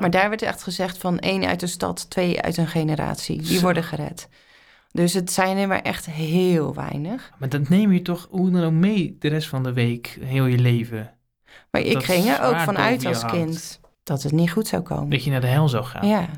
Maar daar werd echt gezegd van één uit de stad, twee uit een generatie. Die worden gered. Dus het zijn er maar echt heel weinig. Maar dat neem je toch hoe dan ook mee de rest van de week, heel je leven. Maar ik Dat ging er ook vanuit als kind dat het niet goed zou komen. Dat je naar de hel zou gaan. Ja.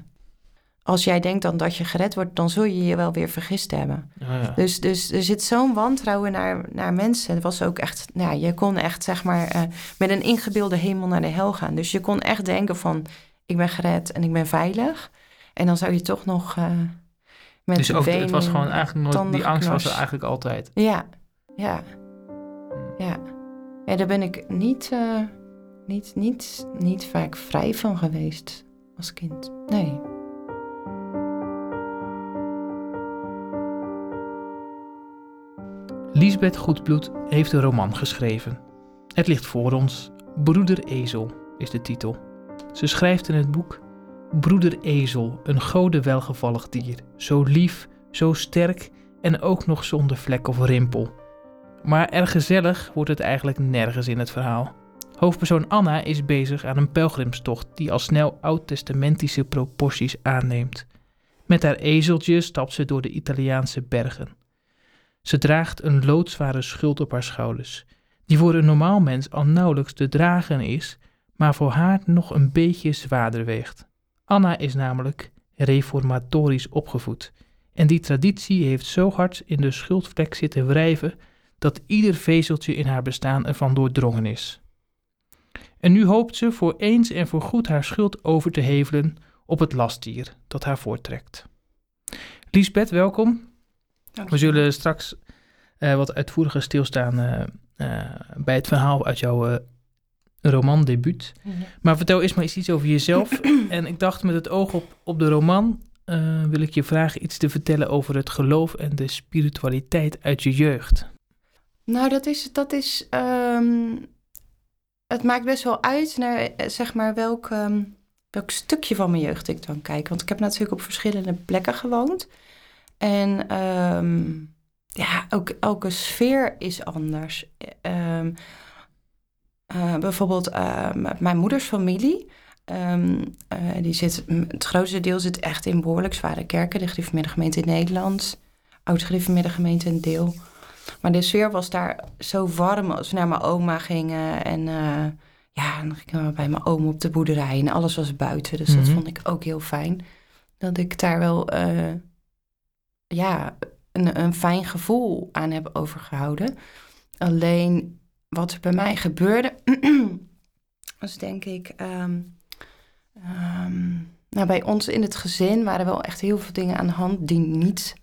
Als jij denkt dan dat je gered wordt, dan zul je je wel weer vergist hebben. Oh ja. Dus, dus er zit zo'n wantrouwen naar, naar mensen. Het was ook echt, nou, je kon echt zeg maar eh, met een ingebeelde hemel naar de hel gaan. Dus je kon echt denken van, ik ben gered en ik ben veilig. En dan zou je toch nog eh met dus ook, het was gewoon eigenlijk nooit, die angst was er eigenlijk altijd. Ja, ja, ja. Ja, daar ben ik niet, eh, niet, niet, niet vaak vrij van geweest als kind. Nee. Lisbeth Goedbloed heeft een roman geschreven. Het ligt voor ons. Broeder Ezel is de titel. Ze schrijft in het boek Broeder Ezel, een gode welgevallig dier. Zo lief, zo sterk en ook nog zonder vlek of rimpel. Maar erg gezellig wordt het eigenlijk nergens in het verhaal. Hoofdpersoon Anna is bezig aan een pelgrimstocht die al snel oud-testamentische proporties aanneemt. Met haar ezeltje stapt ze door de Italiaanse bergen. Ze draagt een loodzware schuld op haar schouders, die voor een normaal mens al nauwelijks te dragen is, maar voor haar nog een beetje zwaarder weegt. Anna is namelijk reformatorisch opgevoed, en die traditie heeft zo hard in de schuldvlek zitten wrijven dat ieder vezeltje in haar bestaan ervan doordrongen is. En nu hoopt ze voor eens en voor goed haar schuld over te hevelen op het lastdier dat haar voorttrekt. Lisbeth, welkom. We zullen straks eh, wat uitvoeriger stilstaan eh, eh, bij het verhaal uit jouw romandebuut. Maar vertel eerst maar eens iets over jezelf. en ik dacht met het oog op, op de roman eh, wil ik je vragen iets te vertellen over het geloof en de spiritualiteit uit je jeugd. Nou, dat is, dat is ehm, het maakt best wel uit naar, eh, zeg maar, welk, ehm, welk stukje van mijn jeugd ik dan kijk. Want ik heb natuurlijk op verschillende plekken gewoond. En ehm, ja, ook elke sfeer is anders. Eh, bijvoorbeeld ehm, mijn moeders familie. ehm, eh, die zit, het grootste deel zit echt in behoorlijk zware kerken. De gereformeerde gemeente in Nederland. Oud-gereformeerde gemeente een deel. Maar de sfeer was daar zo warm als we naar mijn oma gingen. En eh, ja, dan gingen we bij mijn oom op de boerderij. En alles was buiten. Dus dat Mhm. vond ik ook heel fijn. Dat ik daar wel eh, ja, een, een fijn gevoel aan heb overgehouden. Alleen wat er bij mij gebeurde, was denk ik. ehm, ehm, nou, bij ons in het gezin waren wel echt heel veel dingen aan de hand die niet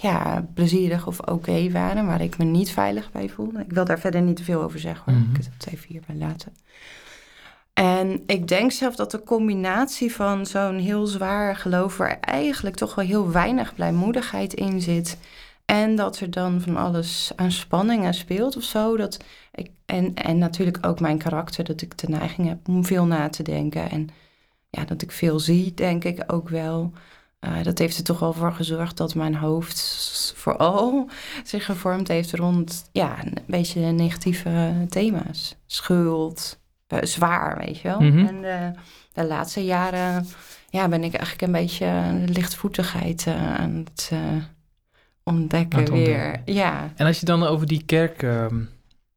ja, plezierig of oké waren, waar ik me niet veilig bij voelde. Ik wil daar verder niet te veel over zeggen, hoor. Mhm. ik het even hierbij laten. En ik denk zelf dat de combinatie van zo'n heel zwaar geloof, waar eigenlijk toch wel heel weinig blijmoedigheid in zit, en dat er dan van alles aan spanningen speelt of zo. Dat ik, en, en natuurlijk ook mijn karakter, dat ik de neiging heb om veel na te denken. En ja, dat ik veel zie, denk ik ook wel. Eh, dat heeft er toch wel voor gezorgd dat mijn hoofd vooral zich gevormd heeft rond ja, een beetje negatieve thema's. Schuld, eh, zwaar, weet je wel. Mhm. En de laatste jaren ja, ben ik eigenlijk een beetje lichtvoetigheid eh, aan het ontdekken weer. Ja, En als je dan over die kerk. ehm,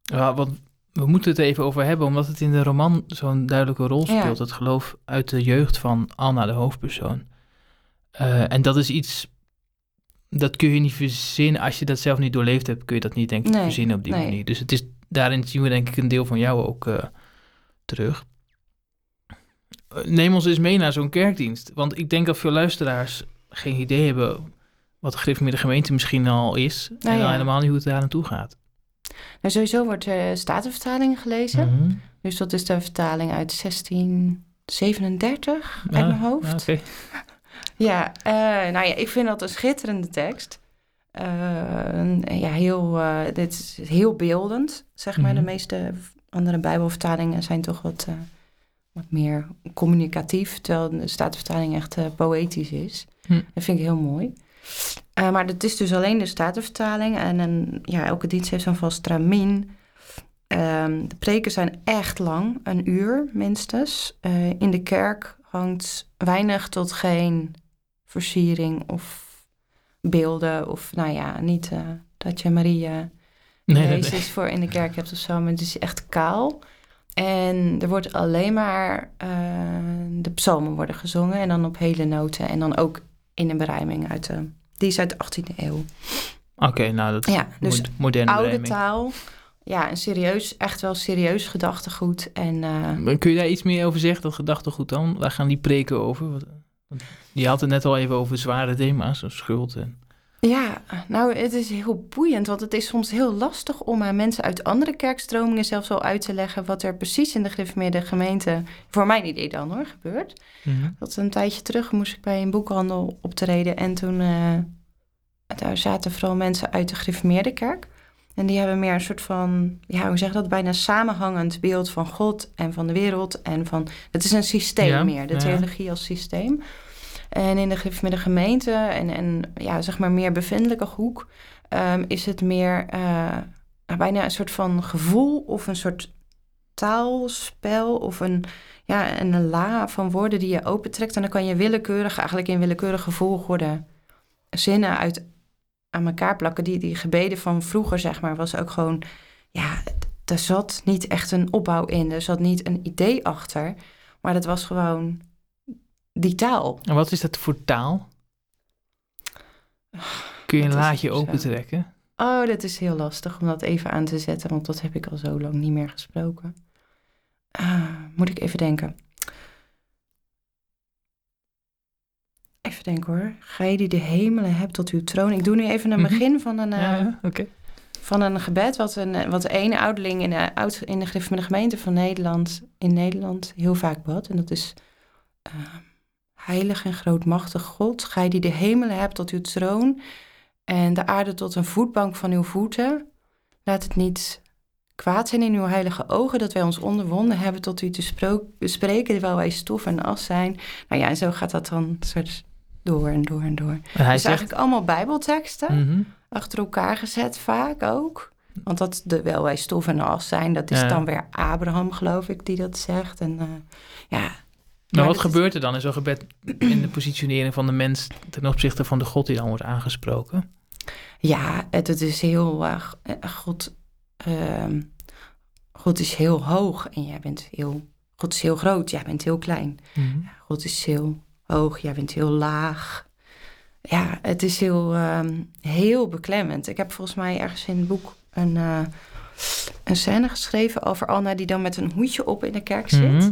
ja, want we moeten het even over hebben, omdat het in de roman zo'n duidelijke rol Ja. speelt. Het geloof uit de jeugd van Anna, de hoofdpersoon. Eh, en dat is iets. Dat kun je niet verzinnen. Als je dat zelf niet doorleefd hebt, kun je dat niet, denk ik, Nee, verzinnen op die nee. manier. Dus het is, daarin zien we, denk ik, een deel van jou ook eh, terug. Neem ons eens mee naar zo'n kerkdienst. Want ik denk dat veel luisteraars geen idee hebben wat de gereformeerde gemeente misschien al is. en Nou dan ja. helemaal niet hoe het daar naartoe gaat. nou sowieso wordt de Statenvertaling gelezen. Mhm. Dus dat is de vertaling uit 1637 uit Ja, mijn hoofd. ja, eh, nou ja, ik vind dat een schitterende tekst. Eh, ja, heel, eh, dit is heel beeldend, zeg maar. Mhm. De meeste andere Bijbelvertalingen zijn toch wat, eh, wat meer communicatief, terwijl de Statenvertaling echt eh, poëtisch is. Hm. Dat vind ik heel mooi. Eh, maar het is dus alleen de Statenvertaling en een, ja, elke dienst heeft zo'n vast stramien. Ehm, de preken zijn echt lang, een uur minstens. Eh, in de kerk hangt weinig tot geen versiering of beelden. Of nou ja, niet eh, dat je Maria Nee, Jezus nee. voor in de kerk hebt of zo. Maar het is echt kaal. En er wordt alleen maar de psalmen worden gezongen. En dan op hele noten. En dan ook in een berijming uit de... Die is uit de 18e eeuw. Oké, nou dat is Ja, dus mo- moderne oude berijming. taal. Ja, en serieus, echt wel serieus gedachtegoed. En Maar Kun je daar iets meer over zeggen, dat gedachtegoed dan? Waar gaan die preken over? Wat- Je had het net al even over zware thema's, zoals schuld en... ja, nou, het is heel boeiend. Want het is soms heel lastig om aan mensen uit andere kerkstromingen zelfs al uit te leggen... wat er precies in de gereformeerde gemeente, voor mijn idee dan hoor, gebeurt. Mhm. Dat een tijdje terug moest ik bij een boekhandel optreden. En toen eh, daar zaten vooral mensen uit de gereformeerde kerk. En die hebben meer een soort van, ja, hoe zeg je dat, bijna samenhangend beeld van God en van de wereld. En van, het is een systeem Ja, meer, de ja. theologie als systeem. En in de gereformeerde gemeente en, en ja, zeg maar meer bevindelijke hoek ehm, is het meer eh, nou, bijna een soort van gevoel of een soort taalspel of een, ja, een la van woorden die je opentrekt. En dan kan je willekeurig, eigenlijk in willekeurige volgorde, zinnen uit aan elkaar plakken. Die, die gebeden van vroeger, zeg maar, was ook gewoon, ja, er zat niet echt een opbouw in. Er zat niet een idee achter, maar dat was gewoon die taal. En wat is dat voor taal? Kun je een Dat laadje opentrekken? Oh, dat is heel lastig om dat even aan te zetten, want dat heb ik al zo lang niet meer gesproken. Ah, moet ik even denken. Even denken hoor. Gij die de hemelen hebt tot uw troon. Ik doe nu even een Mhm. begin van een, eh, Ja, van een gebed. Wat een, wat de ene ouderling in de, oud, in de gemeente van Nederland, in Nederland heel vaak bad. En dat is... eh, Heilig en grootmachtig God, gij die de hemelen hebt tot uw troon en de aarde tot een voetbank van uw voeten. Laat het niet kwaad zijn in uw heilige ogen dat wij ons onderwonden hebben tot u te spreken, terwijl wij stof en as zijn. Nou ja, en zo gaat dat dan soort door en door en door. En hij dus zegt... eigenlijk allemaal bijbelteksten, Mhm. achter elkaar gezet vaak ook. Want dat, terwijl wij stof en as zijn, dat is Ja. dan weer Abraham, geloof ik, die dat zegt. En eh, ja... Maar wat gebeurt er dan in zo'n gebed in de positionering van de mens ten opzichte van de God die dan wordt aangesproken? Ja, het, het is heel erg. eh, God, ehm, God is heel hoog en jij bent heel. God is heel groot, jij bent heel klein. Mhm. God is heel hoog, jij bent heel laag. Ja, het is heel, ehm, heel beklemmend. Ik heb volgens mij ergens in het boek een, eh, een scène geschreven over Anna die dan met een hoedje op in de kerk zit. Mhm.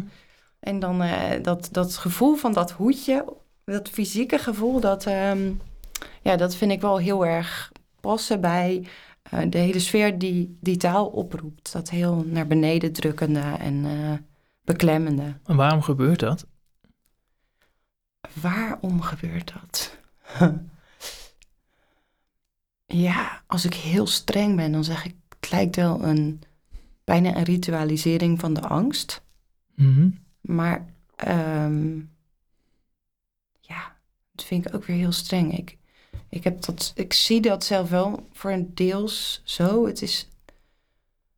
En dan eh, dat, dat gevoel van dat hoedje, dat fysieke gevoel, dat, ehm, ja, dat vind ik wel heel erg passen bij eh, de hele sfeer die die taal oproept. Dat heel naar beneden drukkende en eh, beklemmende. En waarom gebeurt dat? Waarom gebeurt dat? ja, als ik heel streng ben, dan zeg ik, het lijkt wel een bijna een ritualisering van de angst. Mhm. Maar ehm, ja, dat vind ik ook weer heel streng. Ik, ik, heb dat, ik zie dat zelf wel voor een deels zo. Het is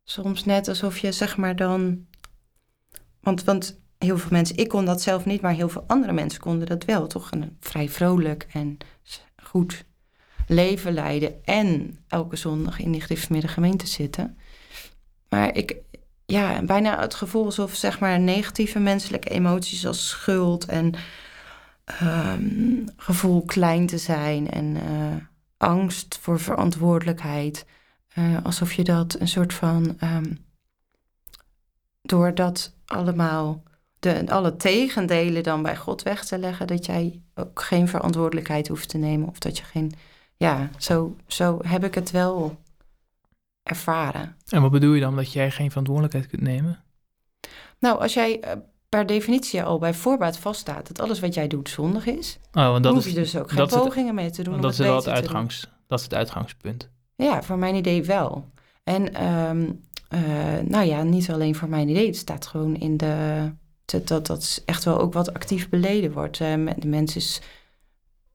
soms net alsof je zeg maar dan. Want, want heel veel mensen, ik kon dat zelf niet, maar heel veel andere mensen konden dat wel. Toch een vrij vrolijk en goed leven leiden. En elke zondag in die gemeente zitten. Maar ik, ja, bijna het gevoel alsof zeg maar negatieve menselijke emoties als schuld en ehm, gevoel klein te zijn en eh, angst voor verantwoordelijkheid. eh, alsof je dat een soort van ehm, door dat allemaal de, alle tegendelen dan bij God weg te leggen, dat jij ook geen verantwoordelijkheid hoeft te nemen of dat je geen, ja, zo, zo heb ik het wel ervaren. En wat bedoel je dan dat jij geen verantwoordelijkheid kunt nemen? Nou, als jij eh, per definitie al bij voorbaat vaststaat dat alles wat jij doet zondig is, Oh, want dat hoef is, je dus ook geen het- pogingen mee te doen. om dat is wel het beter te doen. uitgangs, dat is het uitgangspunt. Ja, voor mijn idee wel. En ehm, eh, nou ja, niet alleen voor mijn idee. Het staat gewoon in de... Dat, dat, dat is echt wel ook wat actief beleden wordt. Eh, de mens is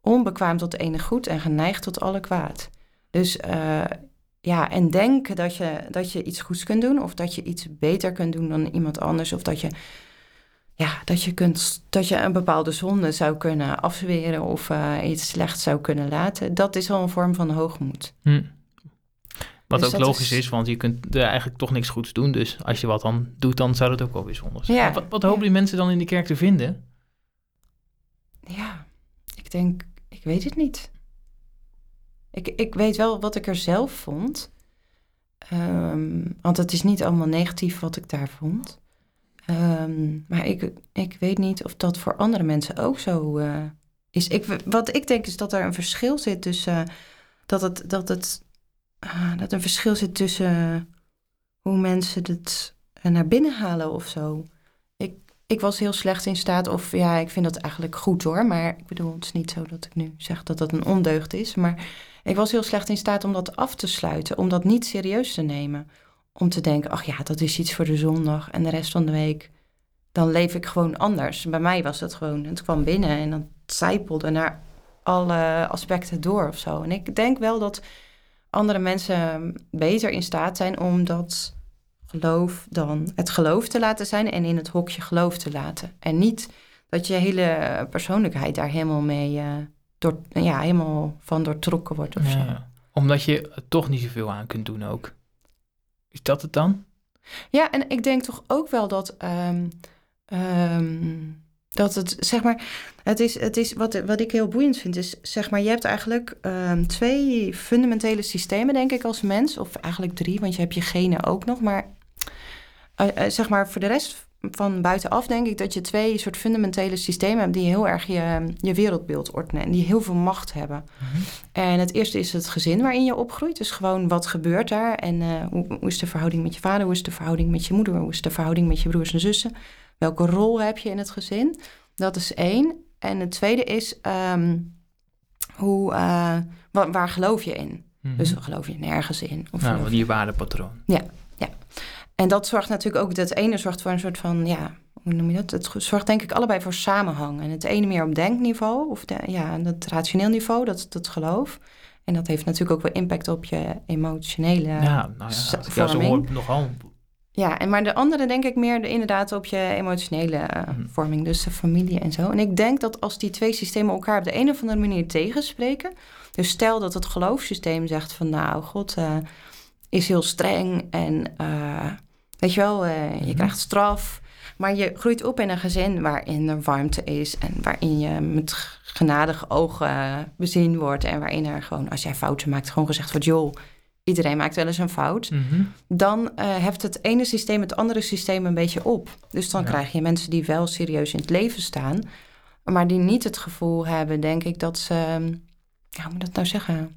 onbekwaam tot enig goed en geneigd tot alle kwaad. Dus eh, ja, en denken dat je, dat je iets goeds kunt doen... of dat je iets beter kunt doen dan iemand anders... of dat je ja, dat je, kunt, dat je een bepaalde zonde zou kunnen afzweren of uh, iets slechts zou kunnen laten, dat is al een vorm van hoogmoed. Hm. Wat Dus ook logisch is... is- want je kunt er eigenlijk toch niks goeds doen. Dus als je wat dan doet, dan zou dat ook wel weer zonde zijn. Ja. Wat, wat hopen Ja. die mensen dan in de kerk te vinden? Ja, ik denk, ik weet het niet. Ik, ik weet wel wat ik er zelf vond. Ehm, want het is niet allemaal negatief wat ik daar vond. Ehm, maar ik, ik weet niet of dat voor andere mensen ook zo eh, is. Ik, wat ik denk is dat er een verschil zit tussen... dat, het, dat, het, ah, dat er een verschil zit tussen hoe mensen het naar binnen halen of zo. Ik, ik was heel slecht in staat, of ja, ik vind dat eigenlijk goed hoor. Maar ik bedoel, het is niet zo dat ik nu zeg dat dat een ondeugd is. Maar ik was heel slecht in staat om dat af te sluiten, om dat niet serieus te nemen. Om te denken, ach ja, dat is iets voor de zondag en de rest van de week. Dan leef ik gewoon anders. Bij mij was het gewoon, het kwam binnen en dan zijpelde naar alle aspecten door of zo. En ik denk wel dat andere mensen beter in staat zijn om dat geloof dan het geloof te laten zijn en in het hokje geloof te laten. En niet dat je hele persoonlijkheid daar helemaal mee, eh, door, ja, helemaal van doortrokken wordt of zo. Ja. Omdat je er toch niet zoveel aan kunt doen ook. Is dat het dan? Ja, en ik denk toch ook wel dat, ehm, ehm, dat het, zeg maar, het is, het is wat, wat ik heel boeiend vind, is zeg maar, je hebt eigenlijk ehm, twee fundamentele systemen, denk ik, als mens. Of eigenlijk drie, want je hebt je genen ook nog. Maar eh, eh, zeg maar, voor de rest van buitenaf denk ik dat je twee soort fundamentele systemen hebt die heel erg je, je wereldbeeld ordenen en die heel veel macht hebben. En het eerste is het gezin waarin je opgroeit. Dus gewoon wat gebeurt daar en eh, hoe, hoe is de verhouding met je vader, hoe is de verhouding met je moeder, hoe is de verhouding met je broers en zussen, welke rol heb je in het gezin. Dat is één. En het tweede is ehm, hoe, eh, wa- waar geloof je in? Mhm. Dus geloof je nergens in? Of nou, je waardepatroon. En dat zorgt natuurlijk ook, dat ene zorgt voor een soort van, ja, hoe noem je dat? Het zorgt denk ik allebei voor samenhang. En het ene meer op denkniveau, of de, ja, dat rationeel niveau, dat, dat geloof. En dat heeft natuurlijk ook wel impact op je emotionele. Ja, ja, nou ja, als ik zo hoor, nogal. en maar de andere denk ik meer de, inderdaad op je emotionele eh, Mhm. vorming, dus de familie en zo. En ik denk dat als die twee systemen elkaar op de een of andere manier tegenspreken, dus stel dat het geloofssysteem zegt van, nou, God eh, is heel streng en eh, weet je wel, eh, je Mhm. krijgt straf. Maar je groeit op in een gezin waarin er warmte is en waarin je met genadige ogen bezien wordt. En waarin er gewoon, als jij fouten maakt, gewoon gezegd wordt: joh, iedereen maakt wel eens een fout. Mhm. Dan eh heft het ene systeem het andere systeem een beetje op. Dus dan Ja. krijg je mensen die wel serieus in het leven staan, maar die niet het gevoel hebben, denk ik, dat ze, ja, hoe moet ik dat nou zeggen?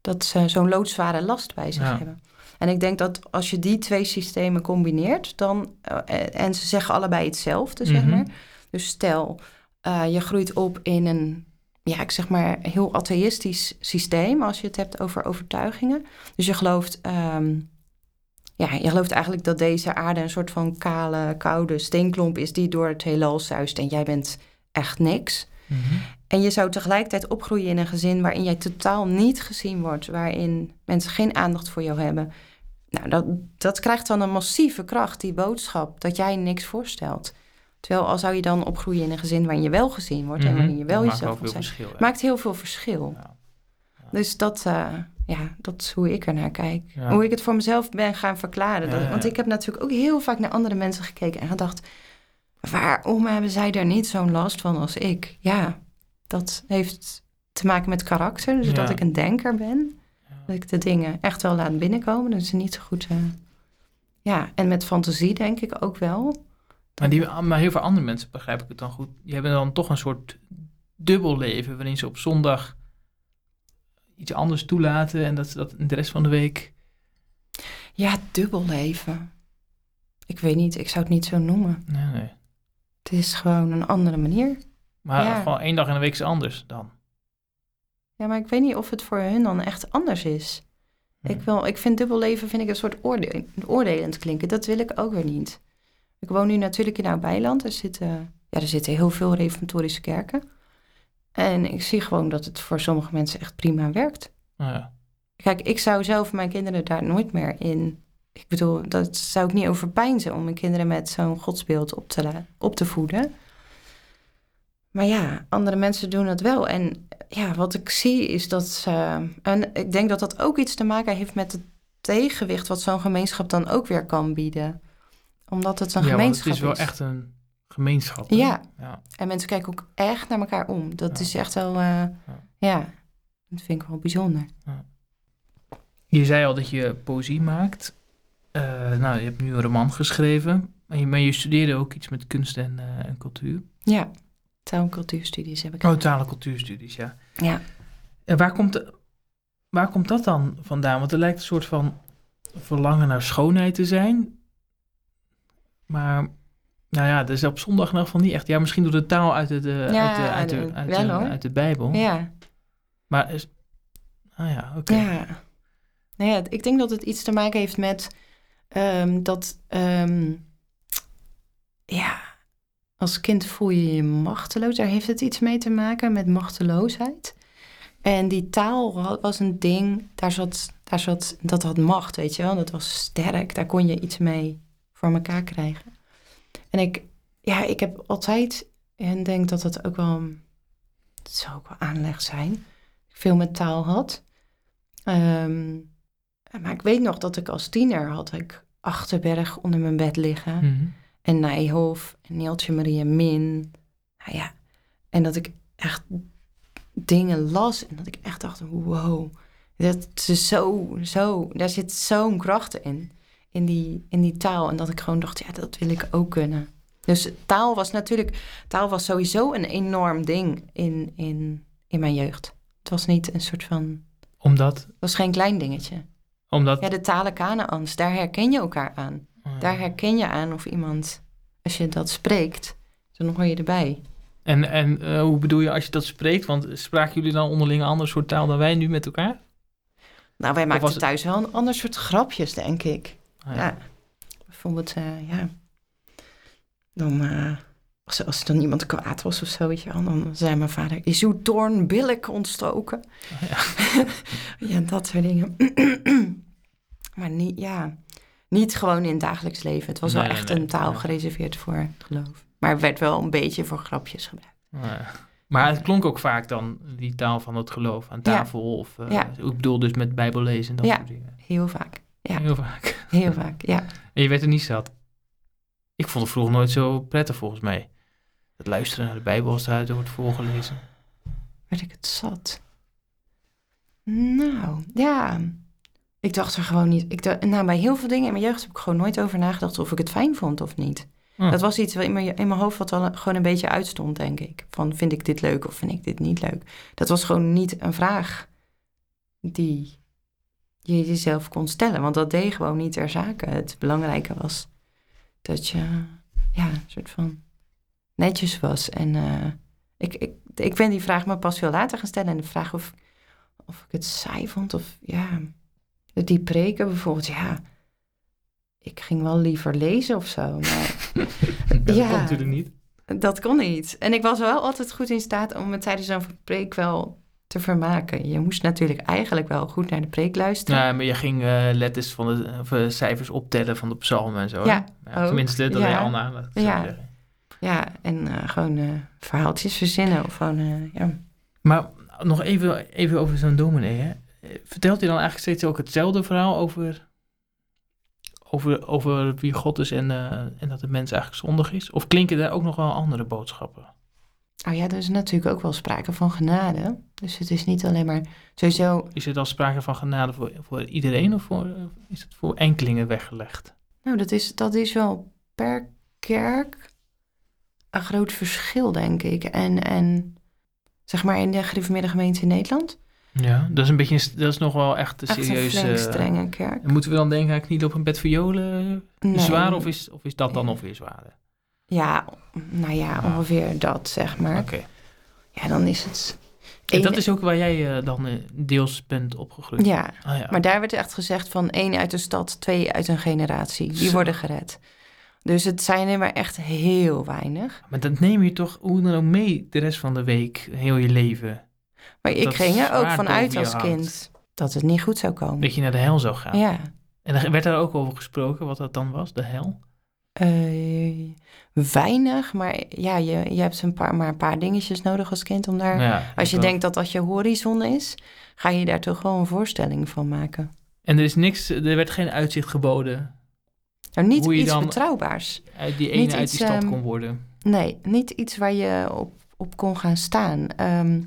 Dat ze zo'n loodzware last bij zich Ja. hebben. En ik denk dat als je die twee systemen combineert, dan, eh, en ze zeggen allebei hetzelfde, zeg Mhm. maar. Dus stel, eh, je groeit op in een, ja, ik zeg maar, heel atheïstisch systeem, als je het hebt over overtuigingen. Dus je gelooft, ehm, ja, je gelooft eigenlijk dat deze aarde een soort van kale, koude steenklomp is die door het heelal zuist en jij bent echt niks. Mhm. En je zou tegelijkertijd opgroeien in een gezin waarin jij totaal niet gezien wordt, waarin mensen geen aandacht voor jou hebben. Nou, dat, dat krijgt dan een massieve kracht, die boodschap, dat jij niks voorstelt. Terwijl al zou je dan opgroeien in een gezin waarin je wel gezien wordt en Mhm. waarin je wel Dat jezelf zijn. ja. Maakt heel veel verschil. Ja. Dus dat, eh, ja, dat is hoe ik er naar kijk. Ja. Hoe ik het voor mezelf ben gaan verklaren. Dat-. Want ik heb natuurlijk ook heel vaak naar andere mensen gekeken en gedacht... waarom hebben zij daar niet zo'n last van als ik? Ja, dat heeft te maken met karakter. Dus dat ik een denker ben. Dat ik de dingen echt wel laat binnenkomen. Dat is niet zo goed... eh, ja, en met fantasie denk ik ook wel. Maar, die, maar heel veel andere mensen, begrijp ik het dan goed, die hebben dan toch een soort dubbel leven, waarin ze op zondag iets anders toelaten en dat ze dat de rest van de week... Ja, dubbel leven. Ik weet niet, ik zou het niet zo noemen. Nee, nee. Het is gewoon een andere manier. Maar Ja. gewoon één dag in de week is anders dan. Ja, maar ik weet niet of het voor hun dan echt anders is. Hm. Ik, wil, ik vind dubbelleven vind ik een soort oorde oordelend klinken. Dat wil ik ook weer niet. Ik woon nu natuurlijk in Oud-Beiland. Er zitten, ja, er zitten heel veel reformatorische kerken. En ik zie gewoon dat het voor sommige mensen echt prima werkt. Nou ja. Kijk, ik zou zelf mijn kinderen daar nooit meer in ik bedoel, dat zou ik niet overpijnzen om mijn kinderen met zo'n godsbeeld op te, op te voeden. Maar ja, andere mensen doen het wel. En ja, wat ik zie is dat ze. En ik denk dat dat ook iets te maken heeft met het tegenwicht wat zo'n gemeenschap dan ook weer kan bieden. Omdat het een ja, gemeenschap het is wel echt een gemeenschap. Ja. ja. En mensen kijken ook echt naar elkaar om. Dat Ja. is echt wel. eh, ja, dat vind ik wel bijzonder. Je zei al dat je poëzie maakt. Eh, nou, je hebt nu een roman geschreven. Maar je, maar je studeerde ook iets met kunst en, eh, en cultuur. Ja, taal- en cultuurstudies heb ik. Oh, taal- en cultuurstudies, ja. Ja. En waar komt, waar komt dat dan vandaan? Want er lijkt een soort van verlangen naar schoonheid te zijn. Maar, nou ja, dat is op zondag ieder geval niet echt. Ja, misschien door de taal uit, het, Ja, uit, de, uit, de, de- uit, wel de, hoor. uit de Bijbel. Ja. Maar is... Ah ja, oké. Ja. Nou ja, ik denk dat het iets te maken heeft met ehm, dat, ehm, ja, als kind voel je je machteloos. Daar heeft het iets mee te maken met machteloosheid. En die taal wa- was een ding, daar zat, daar zat, dat had macht, weet je wel. Dat was sterk, daar kon je iets mee voor elkaar krijgen. En ik, ja, ik heb altijd, en denk dat het ook wel, het zou ook wel aanleg zijn, veel met taal had. Ehm, maar ik weet nog dat ik als tiener had ik Achterberg onder mijn bed liggen. Mhm. En Nijhoff en Neeltje Maria Min. Nou ja, en dat ik echt dingen las en dat ik echt dacht, wow. Dat is zo, zo, daar zit zo'n kracht in, in die, in die taal. En dat ik gewoon dacht, ja, dat wil ik ook kunnen. Dus taal was natuurlijk, taal was sowieso een enorm ding in, in, in mijn jeugd. Het was niet een soort van, Omdat, het was geen klein dingetje. omdat Ja, de talen Kanaans, daar herken je elkaar aan. Ah, Daar herken je aan of iemand, als je dat spreekt, dan hoor je erbij. En, en eh, hoe bedoel je als je dat spreekt? Want spraken jullie dan onderling een ander soort taal dan wij nu met elkaar? Nou, wij maakten het- thuis wel een ander soort grapjes, denk ik. Ah, Ja. Bijvoorbeeld, eh, ja. Dan, eh, als, als er dan iemand kwaad was of zo, weet je wel, dan zei mijn vader, is uw toorn billijk ontstoken? Ja. ja, dat soort dingen. maar niet, ja, niet gewoon in het dagelijks leven. Het was Nee, wel echt nee. een taal gereserveerd voor het geloof. Maar het werd wel een beetje voor grapjes gebruikt. Ja. Maar het klonk ook vaak dan, die taal van het geloof, aan tafel. Of, eh, Ja. Ik bedoel dus met bijbel lezen en dat Ja. soort dingen. Heel vaak. Ja. Heel vaak. Heel vaak, ja. En je werd er niet zat. Ik vond het vroeger nooit zo prettig volgens mij. Het luisteren naar de bijbel als eruit wordt voorgelezen. werd ik het zat? Nou, ja. Ik dacht er gewoon niet. Ik dacht, nou, bij heel veel dingen in mijn jeugd heb ik gewoon nooit over nagedacht of ik het fijn vond of niet. Hm. Dat was iets in mijn, in mijn hoofd wat wel gewoon een beetje uitstond, denk ik. Van vind ik dit leuk of vind ik dit niet leuk? Dat was gewoon niet een vraag die je jezelf kon stellen. Want dat deed gewoon niet ter zake. Het belangrijke was dat je ja, een soort van netjes was. En eh, ik, ik, ik ben die vraag me pas veel later gaan stellen. En de vraag of, of ik het saai vond of ja, die preken bijvoorbeeld, ja. Ik ging wel liever lezen of zo, maar dat Ja. komt natuurlijk niet. dat kon niet. En ik was wel altijd goed in staat om me tijdens zo'n preek wel te vermaken. Je moest natuurlijk eigenlijk wel goed naar de preek luisteren. Ja, maar je ging eh, letters van de of, eh, cijfers optellen van de psalmen en zo. Ja, ook. Tenminste, dat Ja. deed Anna. laat ik het zo Ja. zeggen. Ja, en eh, gewoon eh, verhaaltjes verzinnen of gewoon, eh, ja. Maar nog even, even over zo'n dominee. Hè? Vertelt hij dan eigenlijk steeds ook hetzelfde verhaal over, over, over wie God is en, eh, en dat de mens eigenlijk zondig is? Of klinken daar ook nog wel andere boodschappen? Oh ja, er is natuurlijk ook wel sprake van genade. Dus het is niet alleen maar sowieso... Is er dan sprake van genade voor, voor iedereen of voor, is het voor enkelingen weggelegd? Nou, dat is, dat is wel per kerk een groot verschil, denk ik. En, en zeg maar in de gereformeerde gemeente in Nederland... Ja, dat is een beetje, dat is nog wel echt een Echt een strenge kerk. en moeten we dan denken aan knielen op een bed violen Nee. zwaar of is, of is dat dan weer zwaarder? Ja, nou ja, Ah. ongeveer dat, zeg maar. Oké. Ja, dan is het... En dat is ook waar jij eh, dan eh, deels bent opgegroeid? Ja, Ah, ja. maar daar werd echt gezegd van één uit de stad, twee uit een generatie. Die Zo. worden gered. Dus het zijn er maar echt heel weinig. Maar dat neem je toch hoe dan ook mee de rest van de week, heel je leven. Maar ik Dat ging er ook vanuit als kind dat het niet goed zou komen. Dat je naar de hel zou gaan. Ja, En er werd daar ook over gesproken wat dat dan was, de hel? Eh, weinig, maar ja, je, je hebt een paar, maar een paar dingetjes nodig als kind om daar... Ja, als je wel. denkt dat dat je horizon is, ga je daar toch wel een voorstelling van maken. En er is niks, er werd geen uitzicht geboden Nou, niet Hoe iets betrouwbaars. uit die Niet ene uit die stad ehm, kon worden. Nee, niet iets waar je op, op kon gaan staan. Ehm,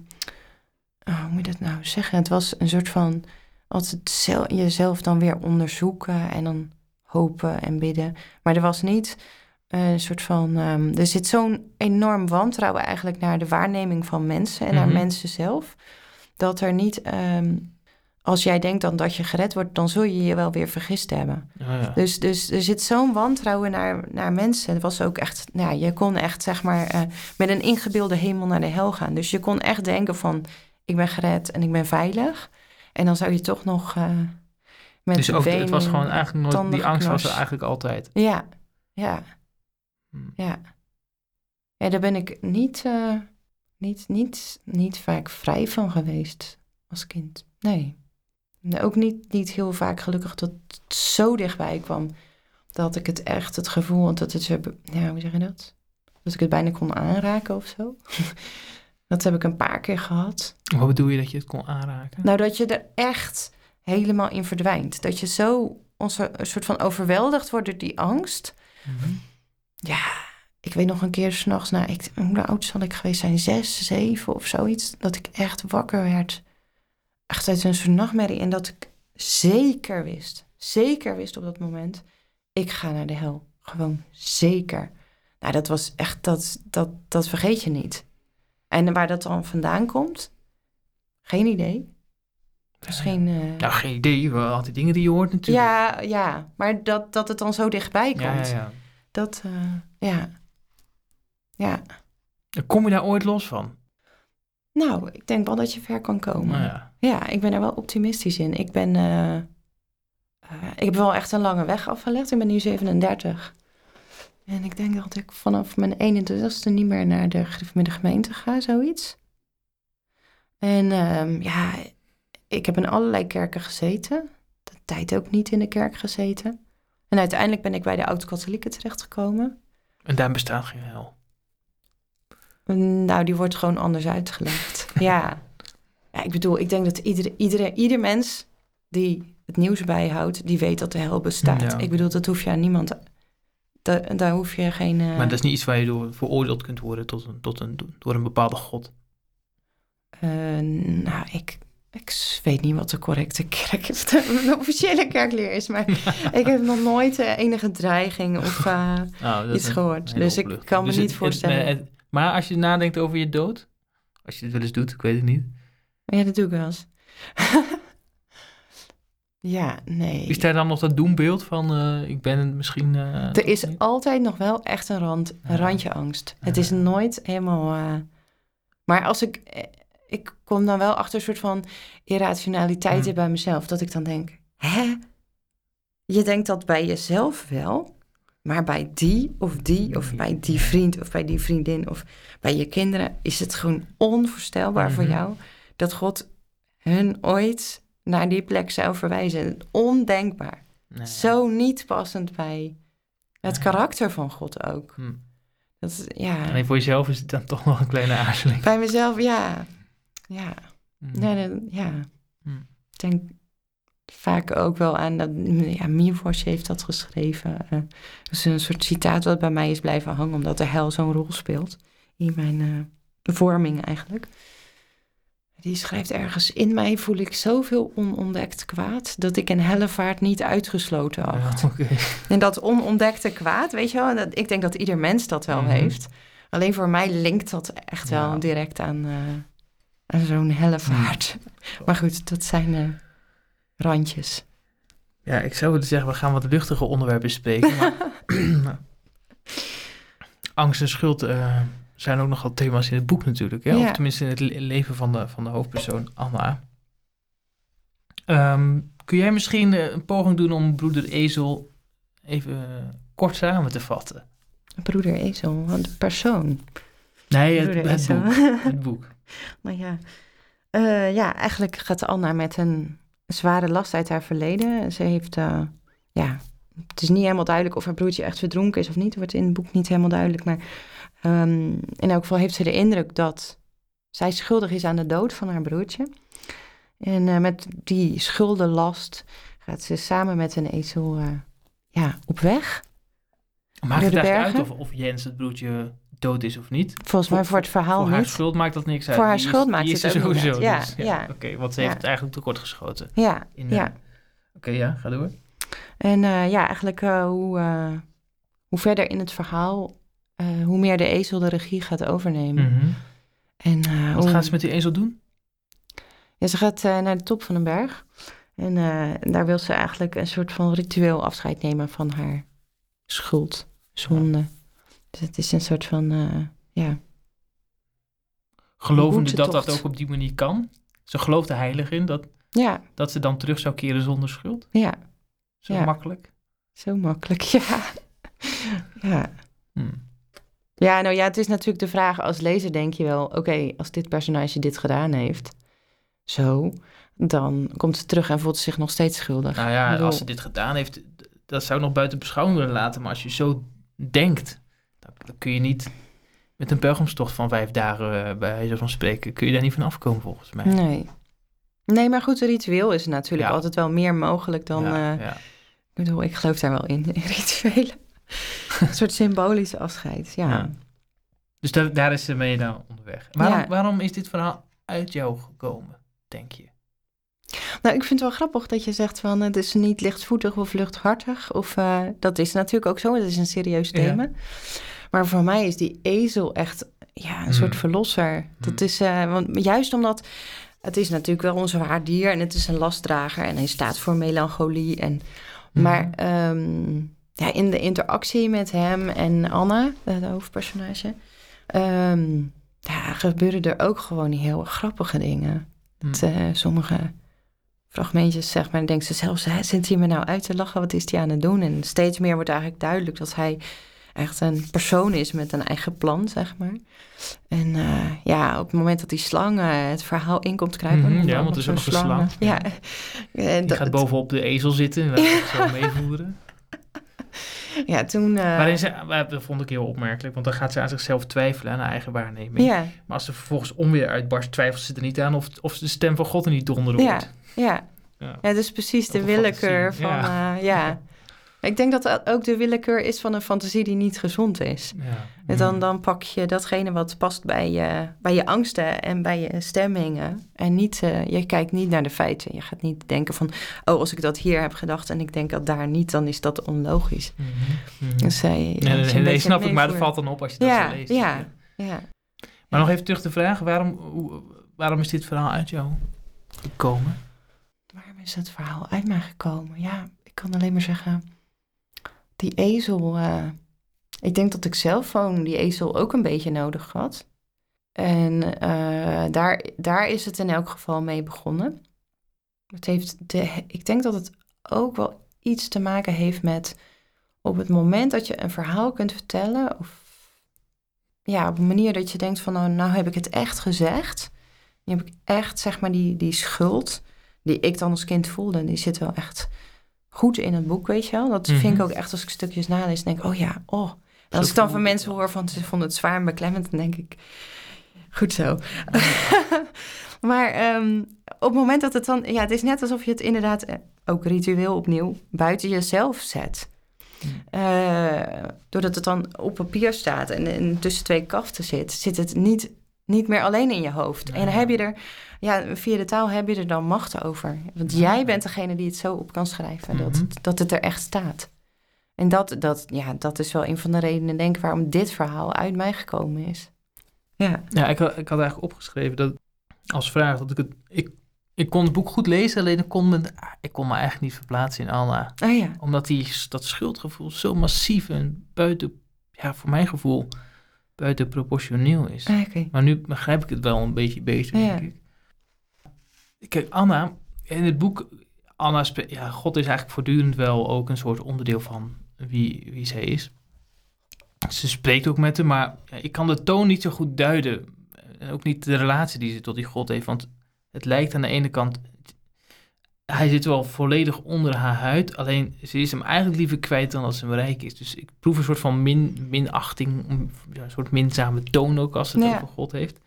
oh, hoe moet je dat nou zeggen? Het was een soort van altijd zel- jezelf dan weer onderzoeken en dan hopen en bidden. Maar er was niet een soort van. ehm, er zit zo'n enorm wantrouwen eigenlijk naar de waarneming van mensen en naar Mhm. mensen zelf. Dat er niet. ehm, als jij denkt dan dat je gered wordt, dan zul je je wel weer vergist hebben. Ja. Dus, dus er zit zo'n wantrouwen naar, naar mensen. Het was ook echt, nou, je kon echt zeg maar eh, met een ingebeelde hemel naar de hel gaan. Dus je kon echt denken van, ik ben gered en ik ben veilig. En dan zou je toch nog eh met dus ook, het was gewoon eigenlijk nooit, die angst was er eigenlijk altijd. Ja, ja, Hm. ja. Ja, daar ben ik niet, eh, niet, niet, niet vaak vrij van geweest als kind. Nee. ook niet, niet heel vaak gelukkig dat het zo dichtbij kwam. Dat ik het echt het gevoel had dat het. Ja, hoe zeg je dat? Dat ik het bijna kon aanraken of zo. dat heb ik een paar keer gehad. Wat bedoel je dat je het kon aanraken? Nou, dat je er echt helemaal in verdwijnt. Dat je zo onze, een soort van overweldigd wordt door die angst. Mhm. Ja, ik weet nog een keer s'nachts, nou, ik, hoe oud zal ik geweest zijn? Zes, zeven of zoiets. Dat ik echt wakker werd. Echt uit een soort nachtmerrie. En dat ik zeker wist, zeker wist op dat moment, ik ga naar de hel. Gewoon zeker. Nou, dat was echt, dat, dat, dat vergeet je niet. En waar dat dan vandaan komt, geen idee. Misschien. eh, Nou, geen idee. Al die dingen die je hoort natuurlijk. ja, ja, maar dat, dat het dan zo dichtbij komt. ja, ja, ja. Dat, eh, ja. Ja. Kom je daar ooit los van? Nou, ik denk wel dat je ver kan komen. Nou ja. Ja, ik ben er wel optimistisch in. Ik ben... eh, eh, ik heb wel echt een lange weg afgelegd. Ik ben nu 37. En ik denk dat ik vanaf mijn 21ste niet meer naar de, met de gemeente ga, zoiets. En ehm, ja, ik heb in allerlei kerken gezeten. De tijd ook niet in de kerk gezeten. En uiteindelijk ben ik bij de oud-katholieken terechtgekomen. En daar bestaat geen hel. Nou, die wordt gewoon anders uitgelegd. ja. ja, ik bedoel, ik denk dat iedere, iedere, ieder mens die het nieuws bijhoudt, die weet dat de hel bestaat. Ja. Ik bedoel, dat hoef je aan niemand. Da- daar hoef je geen. eh, Maar dat is niet iets waar je door veroordeeld kunt worden tot een, tot een, door een bepaalde god. eh, nou, ik, ik weet niet wat de correcte kerk is, de officiële kerkleer is, maar ik heb nog nooit eh, enige dreiging of dat iets gehoord. Dus ik kan me Dus niet het- het- voorstellen. het- maar als je nadenkt over je dood, als je het wel eens doet, ik weet het niet. ja, dat doe ik wel eens. ja, nee. Is daar dan nog dat doembeeld van, eh, ik ben het misschien... eh, Er is niet? altijd nog wel echt een, rand, een randje angst. Het is nooit helemaal. eh, Maar als ik. Ik kom dan wel achter een soort van irrationaliteit Hmm. bij mezelf. Dat ik dan denk: hè? Je denkt dat bij jezelf wel. Maar bij die of die of bij die vriend of bij die vriendin of bij je kinderen is het gewoon onvoorstelbaar voor Mhm. jou dat God hun ooit naar die plek zou verwijzen. Ondenkbaar. Nee. Zo niet passend bij het karakter van God ook. Hm. Dat is, ja, Alleen voor jezelf is het dan toch nog een kleine aarzeling. bij mezelf, ja. Ja, Hm. dat- ja. Hm. Ik denk vaak ook wel aan dat, ja, heeft dat geschreven. eh, dat is een soort citaat wat bij mij is blijven hangen, omdat de hel zo'n rol speelt in mijn eh, vorming eigenlijk. Die schrijft ergens, in mij voel ik zoveel onontdekt kwaad, dat ik een hellevaart niet uitgesloten acht. Ja. En dat onontdekte kwaad, weet je wel, dat, ik denk dat ieder mens dat wel Mhm. heeft. Alleen voor mij linkt dat echt wel direct aan, aan zo'n hellevaart. Maar goed, dat zijn eh, randjes. Ja, ik zou willen zeggen, we gaan wat luchtige onderwerpen bespreken. Maar, maar angst en schuld eh, zijn ook nogal thema's in het boek natuurlijk. Hè? Ja. Of tenminste in het le- leven van de, van de hoofdpersoon Anna. Ehm, kun jij misschien eh, een poging doen om broeder Ezel even eh, kort samen te vatten? Broeder Ezel, want de persoon. Nee, het, boek. Het boek. nou ja. Eh, ja, eigenlijk gaat Anna met een zware last uit haar verleden. Ze heeft ja, het is niet helemaal duidelijk of haar broertje echt verdronken is of niet. Wordt in het boek niet helemaal duidelijk. Maar ehm, in elk geval heeft ze de indruk dat zij schuldig is aan de dood van haar broertje. En uh, met die schuldenlast gaat ze samen met een ezel uh, ja, op weg. Maakt het eigenlijk uit of, of Jens het broertje dood is of niet? Volgens mij voor het verhaal voor niet. haar schuld maakt dat niks uit. Voor haar die schuld is, maakt het is ook niet sowieso. uit. Ja, dus, ja. Oké, want ze heeft Ja. het eigenlijk tekort geschoten. Ja, In, ja. eh, Oké, ja, ga door. En ja, eigenlijk hoe, hoe verder in het verhaal, hoe meer de ezel de regie gaat overnemen. Mm -hmm. en, Wat hoe... gaat ze met die ezel doen? Ja, ze gaat naar de top van een berg. En daar wil ze eigenlijk een soort van ritueel afscheid nemen van haar schuld, zonde. Ja. Dus het is een soort van, ja... Gelovende dat dat ook op die manier kan? Ze gelooft er heilig in dat, ja. dat ze dan terug zou keren zonder schuld? Ja. Zo ja. makkelijk? Zo makkelijk, ja. ja. Hmm. Ja, nou ja, het is natuurlijk de vraag als lezer denk je wel... oké, als dit personage dit gedaan heeft, zo... dan komt ze terug en voelt ze zich nog steeds schuldig. Nou ja, bedoel... als ze dit gedaan heeft, dat zou ik nog buiten beschouwing willen laten. Maar als je zo denkt, dan, dan kun je niet met een pelgrimstocht van vijf dagen, uh, bij wijze van spreken, kun je daar niet van afkomen volgens mij. Nee. Nee, maar goed, een ritueel is natuurlijk ja. altijd wel meer mogelijk dan... Ja, uh, ja. Ik bedoel, ik geloof daar wel in, in rituelen. Een soort symbolische afscheid, ja. ja. Dus daar, daar is ze mee dan onderweg. Waarom, waarom is dit verhaal uit jou gekomen, denk je? Nou, ik vind het wel grappig dat je zegt van het is niet lichtvoetig of luchthartig. Of uh, dat is natuurlijk ook zo, het is een serieus thema. Ja. Maar voor mij is die ezel echt ja, een mm. soort verlosser. Mm. Dat is, uh, want juist omdat het is natuurlijk wel een zwaar dier en het is een lastdrager en hij staat voor melancholie. En, mm. Maar um, ja, in de interactie met hem en Anna, de hoofdpersonage, um, ja, gebeuren er ook gewoon heel grappige dingen. Dat, uh, sommige fragmentjes, zeg maar, denkt ze zelfs, zit hij me nou uit te lachen? Wat is hij aan het doen? En steeds meer wordt eigenlijk duidelijk dat hij echt een persoon is met een eigen plan, zeg maar. En uh, ja, op het moment dat die slang uh, het verhaal in komt kruipen... Mm -hmm, ja, want er is ook nog een slang. Ja. ja. Die dat, gaat bovenop de ezel zitten en laat het zo meevoeren. Ja, toen... Uh... Waarin ze, dat vond ik heel opmerkelijk, want dan gaat ze aan zichzelf twijfelen aan haar eigen waarneming. Ja. Maar als ze vervolgens onweer uitbarst, twijfelt ze er niet aan of, of de stem van God er niet donderen ja. wordt. Ja. ja, ja. dus precies de willekeur van... Ja. ja. Ik denk dat dat ook de willekeur is van een fantasie die niet gezond is. Ja. Dan, dan pak je datgene wat past bij je, bij je angsten en bij je stemmingen. En niet, uh, je kijkt niet naar de feiten. Je gaat niet denken van, oh, als ik dat hier heb gedacht en ik denk dat daar niet, dan is dat onlogisch. Mm -hmm. Dus, uh, nee, nee, nee, nee snap ik, maar dat valt dan op als je dat ja, zo leest. Ja, ja. Maar nog even terug de vraag, waarom, waarom is dit verhaal uit jou gekomen? Waarom is het verhaal uit mij gekomen? Ja, ik kan alleen maar zeggen die ezel, uh, ik denk dat ik zelf gewoon die ezel ook een beetje nodig had. En uh, daar, daar is het in elk geval mee begonnen. Het heeft de, ik denk dat het ook wel iets te maken heeft met op het moment dat je een verhaal kunt vertellen, of ja, op een manier dat je denkt van nou, nou heb ik het echt gezegd. Nu heb ik echt zeg maar die, die schuld die ik dan als kind voelde, die zit wel echt goed in het boek, weet je wel. Dat mm -hmm. vind ik ook echt als ik stukjes nalees, denk ik, oh ja, oh. En als ik dan van mensen hoor van ze vonden het zwaar en beklemmend, dan denk ik, goed zo. maar um, op het moment dat het dan, ja, het is net alsof je het inderdaad eh, ook ritueel opnieuw buiten jezelf zet. Mm. Uh, doordat het dan op papier staat en, en tussen twee kaften zit, zit het niet, niet meer alleen in je hoofd. Ja. En dan heb je er ja, via de taal heb je er dan macht over. Want ja. jij bent degene die het zo op kan schrijven, mm -hmm. dat, dat het er echt staat. En dat, dat, ja, dat is wel een van de redenen, denk ik, waarom dit verhaal uit mij gekomen is. Ja, ja ik, had, ik had eigenlijk opgeschreven dat als vraag dat ik het. Ik, ik kon het boek goed lezen, alleen ik kon me, ik kon me eigenlijk niet verplaatsen in Anna. Oh ja. Omdat die, dat schuldgevoel zo massief en buiten, ja, voor mijn gevoel, buiten proportioneel is. Ah, okay. Maar nu begrijp ik het wel een beetje beter, ja. denk ik. Kijk, Anna, in het boek, Anna, ja, God is eigenlijk voortdurend wel ook een soort onderdeel van wie, wie zij is. Ze spreekt ook met hem, maar ik kan de toon niet zo goed duiden. En ook niet de relatie die ze tot die God heeft, want het lijkt aan de ene kant hij zit wel volledig onder haar huid. Alleen ze is hem eigenlijk liever kwijt dan als ze hem rijk is. Dus ik proef een soort van min, minachting. Ja, een soort minzame toon ook als het Ja. over God heeft.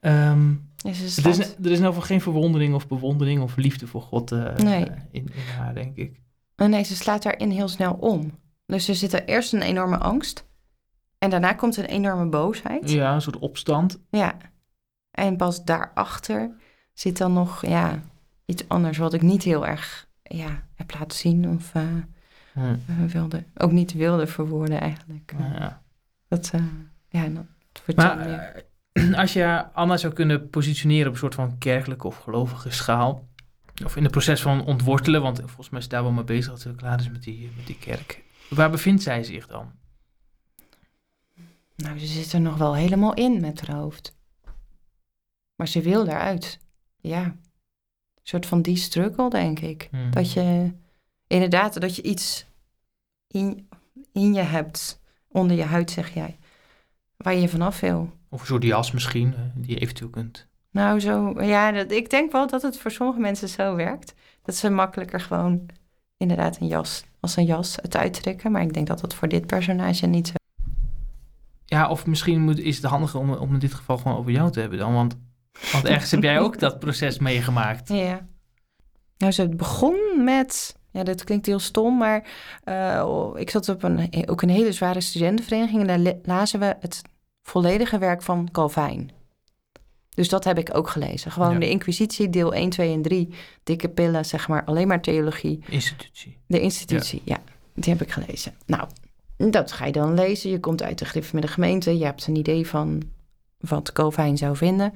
Ehm, ze er, is, er is nou geen verwondering of bewondering of liefde voor God eh, Nee. in, in haar, denk ik. Oh, nee, ze slaat daarin heel snel om. Dus er zit er eerst een enorme angst. En daarna komt een enorme boosheid. Ja, een soort opstand. Ja. En pas daarachter zit dan nog ja, iets anders wat ik niet heel erg ja, heb laten zien of eh, Hm. eh, wilde, ook niet wilde verwoorden eigenlijk. Nou ja. Dat, eh, ja, dat wordt Maar als je Anna zou kunnen positioneren op een soort van kerkelijke of gelovige schaal, of in het proces van ontwortelen, want volgens mij is daar wel mee bezig dat ze klaar is met die, met die kerk. Waar bevindt zij zich dan? Nou, ze zit er nog wel helemaal in met haar hoofd. Maar ze wil daaruit. Ja. Een soort van die struggle, denk ik. Hmm. Dat je inderdaad, dat je iets in, in je hebt, onder je huid, zeg jij, waar je vanaf wil. Of een soort jas misschien, eh, die je eventueel kunt. Nou, zo, ja, dat, ik denk wel dat het voor sommige mensen zo werkt. Dat ze makkelijker gewoon inderdaad een jas, als een jas het uittrekken. Maar ik denk dat dat voor dit personage niet zo Ja, of misschien moet, is het handiger om, om in dit geval gewoon over jou te hebben dan, want, want ergens heb jij ook dat proces meegemaakt. Ja. Nou, ze begon met. Ja, dat klinkt heel stom, maar eh, ik zat op een, ook een hele zware studentenvereniging en daar le- lazen we het volledige werk van Calvijn. Dus dat heb ik ook gelezen. Gewoon Ja. de Inquisitie, deel 1, 2 en 3. Dikke pillen, zeg maar, alleen maar theologie. Institutie. De institutie, ja. Die heb ik gelezen. Nou, dat ga je dan lezen. Je komt uit de gereformeerde gemeente. Je hebt een idee van wat Calvijn zou vinden.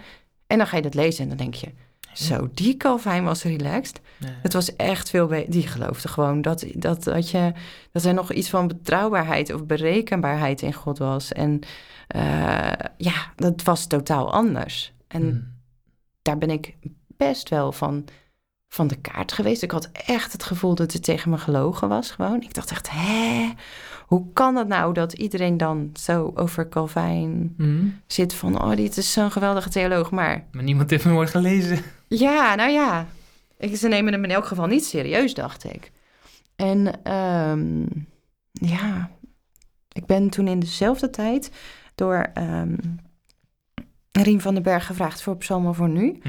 En dan ga je dat lezen en dan denk je... Zo, die Calvijn was relaxed. Het was echt veel beter. Die geloofde gewoon dat, dat, dat, je, dat er nog iets van betrouwbaarheid of berekenbaarheid in God was. En eh, ja, dat was totaal anders. En Hm. daar ben ik best wel van, van de kaart geweest. Ik had echt het gevoel dat het tegen me gelogen was gewoon. Ik dacht echt, hè? Hoe kan het nou dat iedereen dan zo over Calvijn Hm. zit van... oh, dit is zo'n geweldige theoloog, maar... Maar niemand heeft hem ooit gelezen. Ja, nou ja. Ik, ze nemen hem in elk geval niet serieus, dacht ik. En ehm, ja, ik ben toen in dezelfde tijd door ehm Rien van den Berg gevraagd voor Psalmen voor nu. Hm.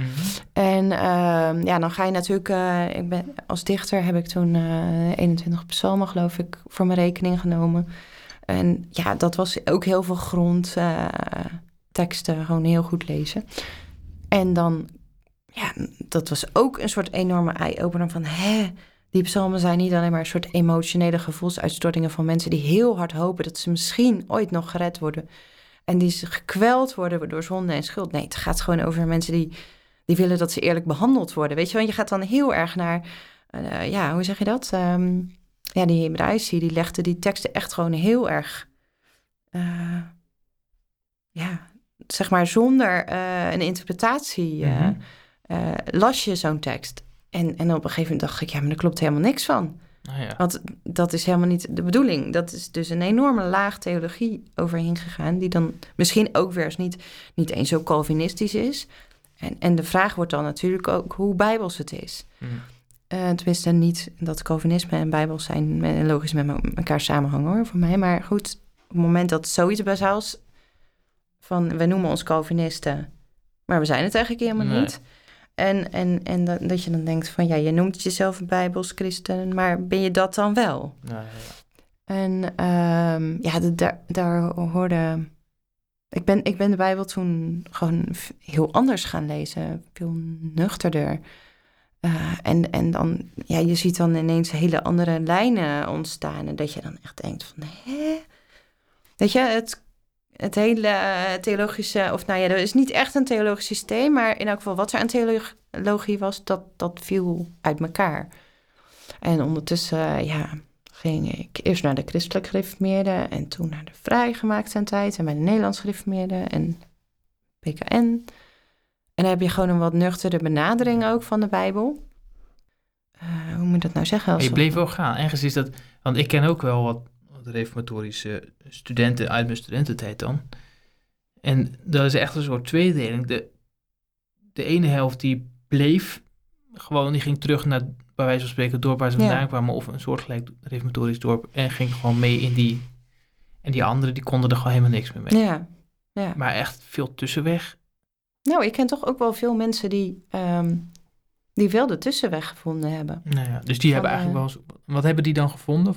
En ehm, ja, dan ga je natuurlijk... eh, ik ben, als dichter heb ik toen eh 21 psalmen, geloof ik, voor mijn rekening genomen. En ja, dat was ook heel veel grondteksten, gewoon heel goed lezen. En dan, ja, dat was ook een soort enorme eye-opener van... hè, die psalmen zijn niet alleen maar een soort emotionele gevoelsuitstortingen... van mensen die heel hard hopen dat ze misschien ooit nog gered worden... En die gekweld worden door zonde en schuld. Nee, het gaat gewoon over mensen die, die willen dat ze eerlijk behandeld worden. Weet je, want je gaat dan heel erg naar, eh, ja, hoe zeg je dat? Ehm, ja, die Hebraïci, die legde die teksten echt gewoon heel erg, eh, ja, zeg maar zonder eh, een interpretatie Mhm. las je zo'n tekst. En, en op een gegeven moment dacht ik, ja, maar daar klopt helemaal niks van. Nou ja. Want dat is helemaal niet de bedoeling. Dat is dus een enorme laag theologie overheen gegaan, die dan misschien ook weer eens niet, niet eens zo Calvinistisch is. En, en de vraag wordt dan natuurlijk ook hoe bijbels het is. Hm. Eh, tenminste, niet dat Calvinisme en Bijbels zijn me- logisch met me- elkaar samenhangen hoor, voor mij. Maar goed, op het moment dat zoiets bazaals van we noemen ons Calvinisten, maar we zijn het eigenlijk helemaal Nee. niet. En, en, en dat, dat je dan denkt van ja, je noemt jezelf een Bijbels christen, maar ben je dat dan wel? Nou ja. En ehm, ja, de- daar, daar hoorde. Ik ben, ik ben de Bijbel toen gewoon heel anders gaan lezen, veel nuchterder. Eh, en, en dan, ja, je ziet dan ineens hele andere lijnen ontstaan. En dat je dan echt denkt van, hè? Weet je, het, het hele eh, theologische, of nou ja, er is niet echt een theologisch systeem, maar in elk geval wat er aan theologie was, dat, dat viel uit elkaar. En ondertussen, eh, ja, ging ik eerst naar de christelijk gereformeerde en toen naar de vrijgemaakte tijd en bij de Nederlands gereformeerde en PKN. En dan heb je gewoon een wat nuchtere benadering ook van de Bijbel. Eh, hoe moet je dat nou zeggen? Als je bleef wel gaan. Ergens is dat... Want ik ken ook wel wat, wat reformatorische studenten uit mijn studententijd dan. En dat is echt een soort tweedeling. De, de ene helft die bleef gewoon, die ging terug naar, bij wijze van spreken, het dorp waar ze Ja. vandaan kwamen, of een soortgelijk reformatorisch dorp, en ging gewoon mee in die. En die anderen, die konden er gewoon helemaal niks meer mee. Ja. ja. Maar echt veel tussenweg. Nou, ik ken toch ook wel veel mensen die, ehm, die wel de tussenweg gevonden hebben. Nou ja, dus die Van, hebben eigenlijk eh, wel eens, wat hebben die dan gevonden?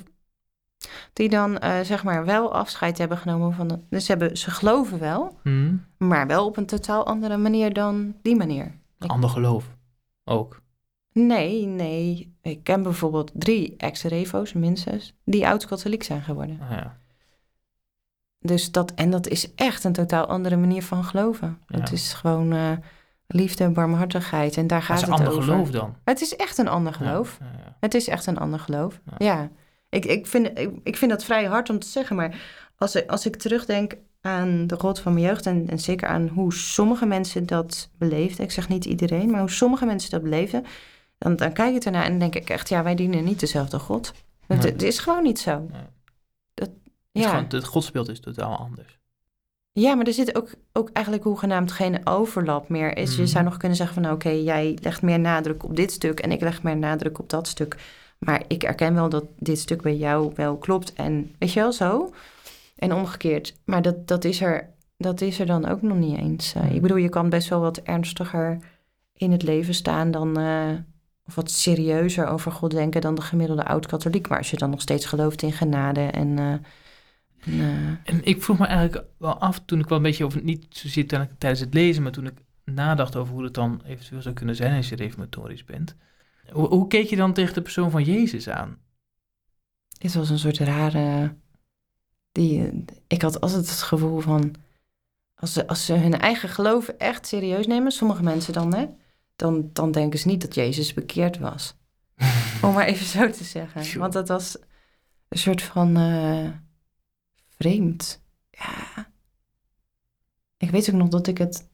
Die dan eh, zeg maar wel afscheid hebben genomen van. De, dus ze, hebben, ze geloven wel, Hm? maar wel op een totaal andere manier dan die manier. Ik- Ander geloof. Ook. Nee, nee. Ik ken bijvoorbeeld drie ex-revo's, minstens, die oud-katholiek zijn geworden. Nou ja. Dus dat, en dat is echt een totaal andere manier van geloven. Ja. Het is gewoon eh, liefde en barmhartigheid. En daar gaat is een het ander over. geloof dan. Het is echt een ander geloof. Ja. Het is echt een ander geloof. Ja. Ik, ik, vind, ik, ik vind dat vrij hard om te zeggen. Maar als, ik- als ik terugdenk aan de God van mijn jeugd... En, en zeker aan hoe sommige mensen dat beleefden... ik zeg niet iedereen, maar hoe sommige mensen dat beleefden... dan, dan kijk ik ernaar en denk ik echt... ja, wij dienen niet dezelfde God. Het, Nee. het is gewoon niet zo. Nee. Dat, Het, ja. gewoon, het godsbeeld is totaal anders. ja, maar er zit ook, ook eigenlijk hoegenaamd geen overlap meer. Is, Je Mhm. zou nog kunnen zeggen van... oké, jij legt meer nadruk op dit stuk... en ik leg meer nadruk op dat stuk... Maar ik erken wel dat dit stuk bij jou wel klopt. En weet je wel zo? En omgekeerd. Maar dat, dat, is, er, dat is er dan ook nog niet eens. Eh, ik bedoel, je kan best wel wat ernstiger in het leven staan dan. eh, of wat serieuzer over God denken dan de gemiddelde oud-katholiek. Maar als je dan nog steeds gelooft in genade en. eh, en, En ik vroeg me eigenlijk wel af, toen ik wel een beetje over, niet zozeer tijdens het lezen, maar toen ik nadacht over hoe het dan eventueel zou kunnen zijn als je reformatorisch bent. Hoe, hoe keek je dan tegen de persoon van Jezus aan? dit was een soort rare. Die, ik had altijd het gevoel van. Als ze, als ze hun eigen geloof echt serieus nemen, sommige mensen dan, hè, dan, dan denken ze niet dat Jezus bekeerd was. Om maar even zo te zeggen. Sure. Want dat was een soort van eh, vreemd. Ja. Ik weet ook nog dat ik het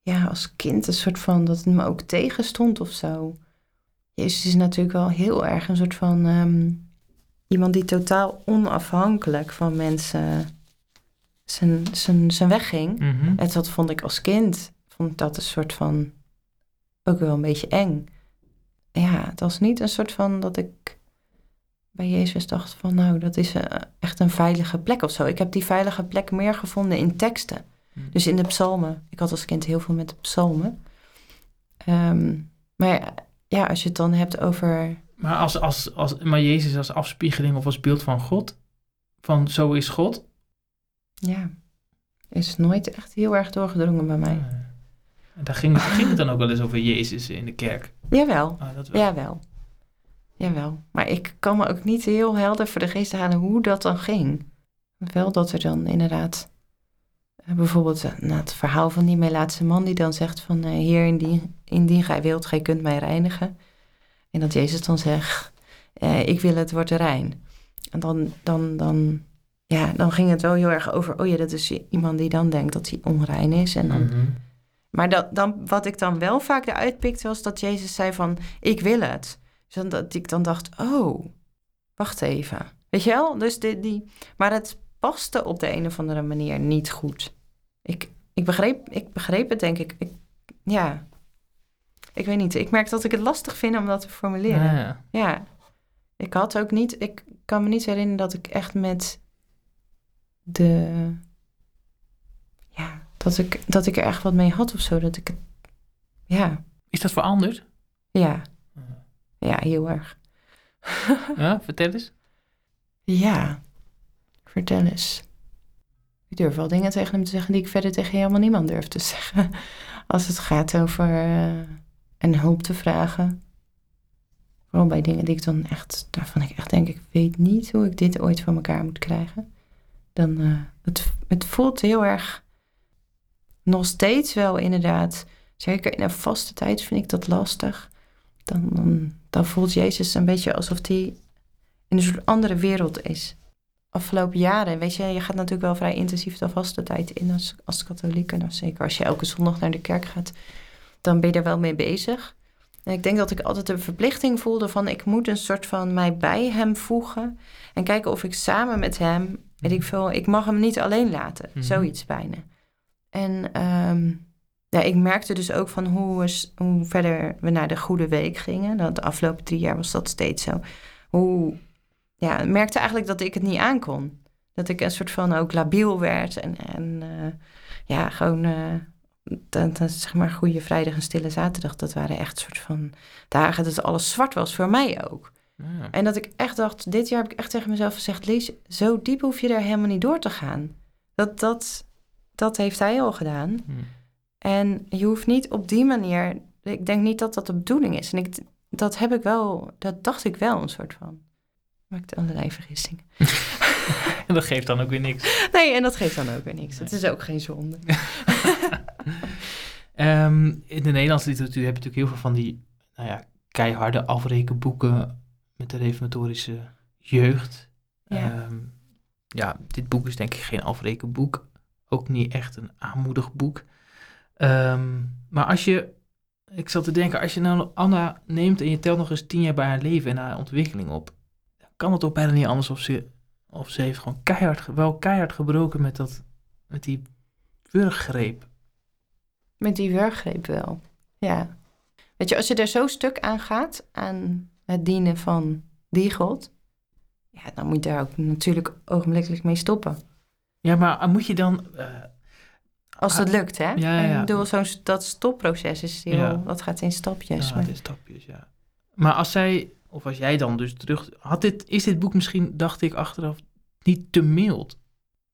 ja, als kind een soort van dat het me ook tegenstond of zo. Jezus is natuurlijk wel heel erg een soort van ehm, iemand die totaal onafhankelijk van mensen zijn, zijn, zijn weg ging. Mhm. En dat vond ik als kind, vond dat een soort van, ook wel een beetje eng. Ja, het was niet een soort van dat ik bij Jezus dacht van, nou, dat is eh, echt een veilige plek of zo. Ik heb die veilige plek meer gevonden in teksten. Mhm. Dus in de psalmen. Ik had als kind heel veel met de psalmen. Ehm, maar ja, als je het dan hebt over... Maar, als, als, als, maar Jezus als afspiegeling of als beeld van God, van zo is God. Ja, is nooit echt heel erg doorgedrongen bij mij. En daar ging, ging het dan ook wel eens over Jezus in de kerk. Jawel, Ah, dat wel. Jawel. Jawel. Maar ik kan me ook niet heel helder voor de geest halen hoe dat dan ging. Wel dat er dan inderdaad... Bijvoorbeeld eh, nou, het verhaal van die Melaatse man die dan zegt van... eh, Heer, indien, indien gij wilt, gij kunt mij reinigen. En dat Jezus dan zegt, eh, ik wil het wordt rein. En dan, dan, dan, ja, dan ging het wel heel erg over... Oh ja, dat is iemand die dan denkt dat hij onrein is. En dan, Mhm. maar dat, dan, wat ik dan wel vaak eruit pikte, was dat Jezus zei van, ik wil het. Dus dan, dat ik dan dacht, oh, wacht even. Weet je wel? Dus die, die, maar het paste op de een of andere manier niet goed. Ik, ik, begreep, ik begreep het, denk ik. ik. Ja, ik weet niet. Ik merk dat ik het lastig vind om dat te formuleren. Ja, ja. Ja, ik had ook niet, ik kan me niet herinneren dat ik echt met de, ja, dat ik, dat ik er echt wat mee had of zo. Dat ik het, ja, Is dat veranderd? ja, ja, heel erg. Ja, vertel eens. Ja, vertel eens. Ik durf wel dingen tegen hem te zeggen die ik verder tegen helemaal niemand durf te zeggen. Als het gaat over eh, een hulp te vragen. Vooral bij dingen die ik dan echt, daarvan ik echt denk, ik weet niet hoe ik dit ooit van elkaar moet krijgen. Dan, eh, het, het voelt heel erg, nog steeds wel inderdaad, zeker in een vaste tijd vind ik dat lastig. Dan, dan, dan voelt Jezus een beetje alsof hij in een soort andere wereld is. Afgelopen jaren, weet je, je gaat natuurlijk wel vrij intensief de vaste tijd in als, als katholiek. En als, zeker als je elke zondag naar de kerk gaat, dan ben je er wel mee bezig. En ik denk dat ik altijd een verplichting voelde van ik moet een soort van mij bij hem voegen. En kijken of ik samen met hem, weet ik veel, ik mag hem niet alleen laten. Mhm. Zoiets bijna. En ehm, ja, ik merkte dus ook van hoe, we, hoe verder we naar de goede week gingen. Dat de afgelopen drie jaar was dat steeds zo. Hoe, ja, ik merkte eigenlijk dat ik het niet aankon. Dat ik een soort van ook labiel werd. En, en uh, ja, gewoon, uh, dat, dat, zeg maar, Goede Vrijdag en Stille Zaterdag. Dat waren echt soort van dagen dat alles zwart was voor mij ook. Ja. En dat ik echt dacht, dit jaar heb ik echt tegen mezelf gezegd... Lees, zo diep hoef je daar helemaal niet door te gaan. Dat, dat, dat heeft hij al gedaan. Hmm. En je hoeft niet op die manier... Ik denk niet dat dat de bedoeling is. En ik, dat heb ik wel, dat dacht ik wel een soort van. Maakte allerlei vergissingen. en dat geeft dan ook weer niks. Nee, en dat geeft dan ook weer niks. Het is ook geen zonde. um, in de Nederlandse literatuur heb je natuurlijk heel veel van die nou ja, keiharde afrekenboeken met de reformatorische jeugd. Ja. Ehm, ja, dit boek is denk ik geen afrekenboek. Ook niet echt een aanmoedig boek. Ehm, maar als je, ik zat te denken, als je nou Anna neemt en je telt nog eens tien jaar bij haar leven en haar ontwikkeling op, kan het ook bijna niet anders of ze, of ze heeft gewoon keihard, wel keihard gebroken met, dat, met die wurggreep. Met die wurggreep wel, ja. Weet je, als je er zo stuk aan gaat, aan het dienen van die God, ja, dan moet je daar ook natuurlijk ogenblikkelijk mee stoppen. Ja, maar moet je dan... Uh, als dat lukt, hè? Ja, ja, ja. zo'n dat stopproces is heel, dat gaat in stapjes. Ja, maar... in stapjes, ja. Maar als zij, of als jij dan dus terug, had dit, is dit boek misschien, dacht ik achteraf, niet te mild?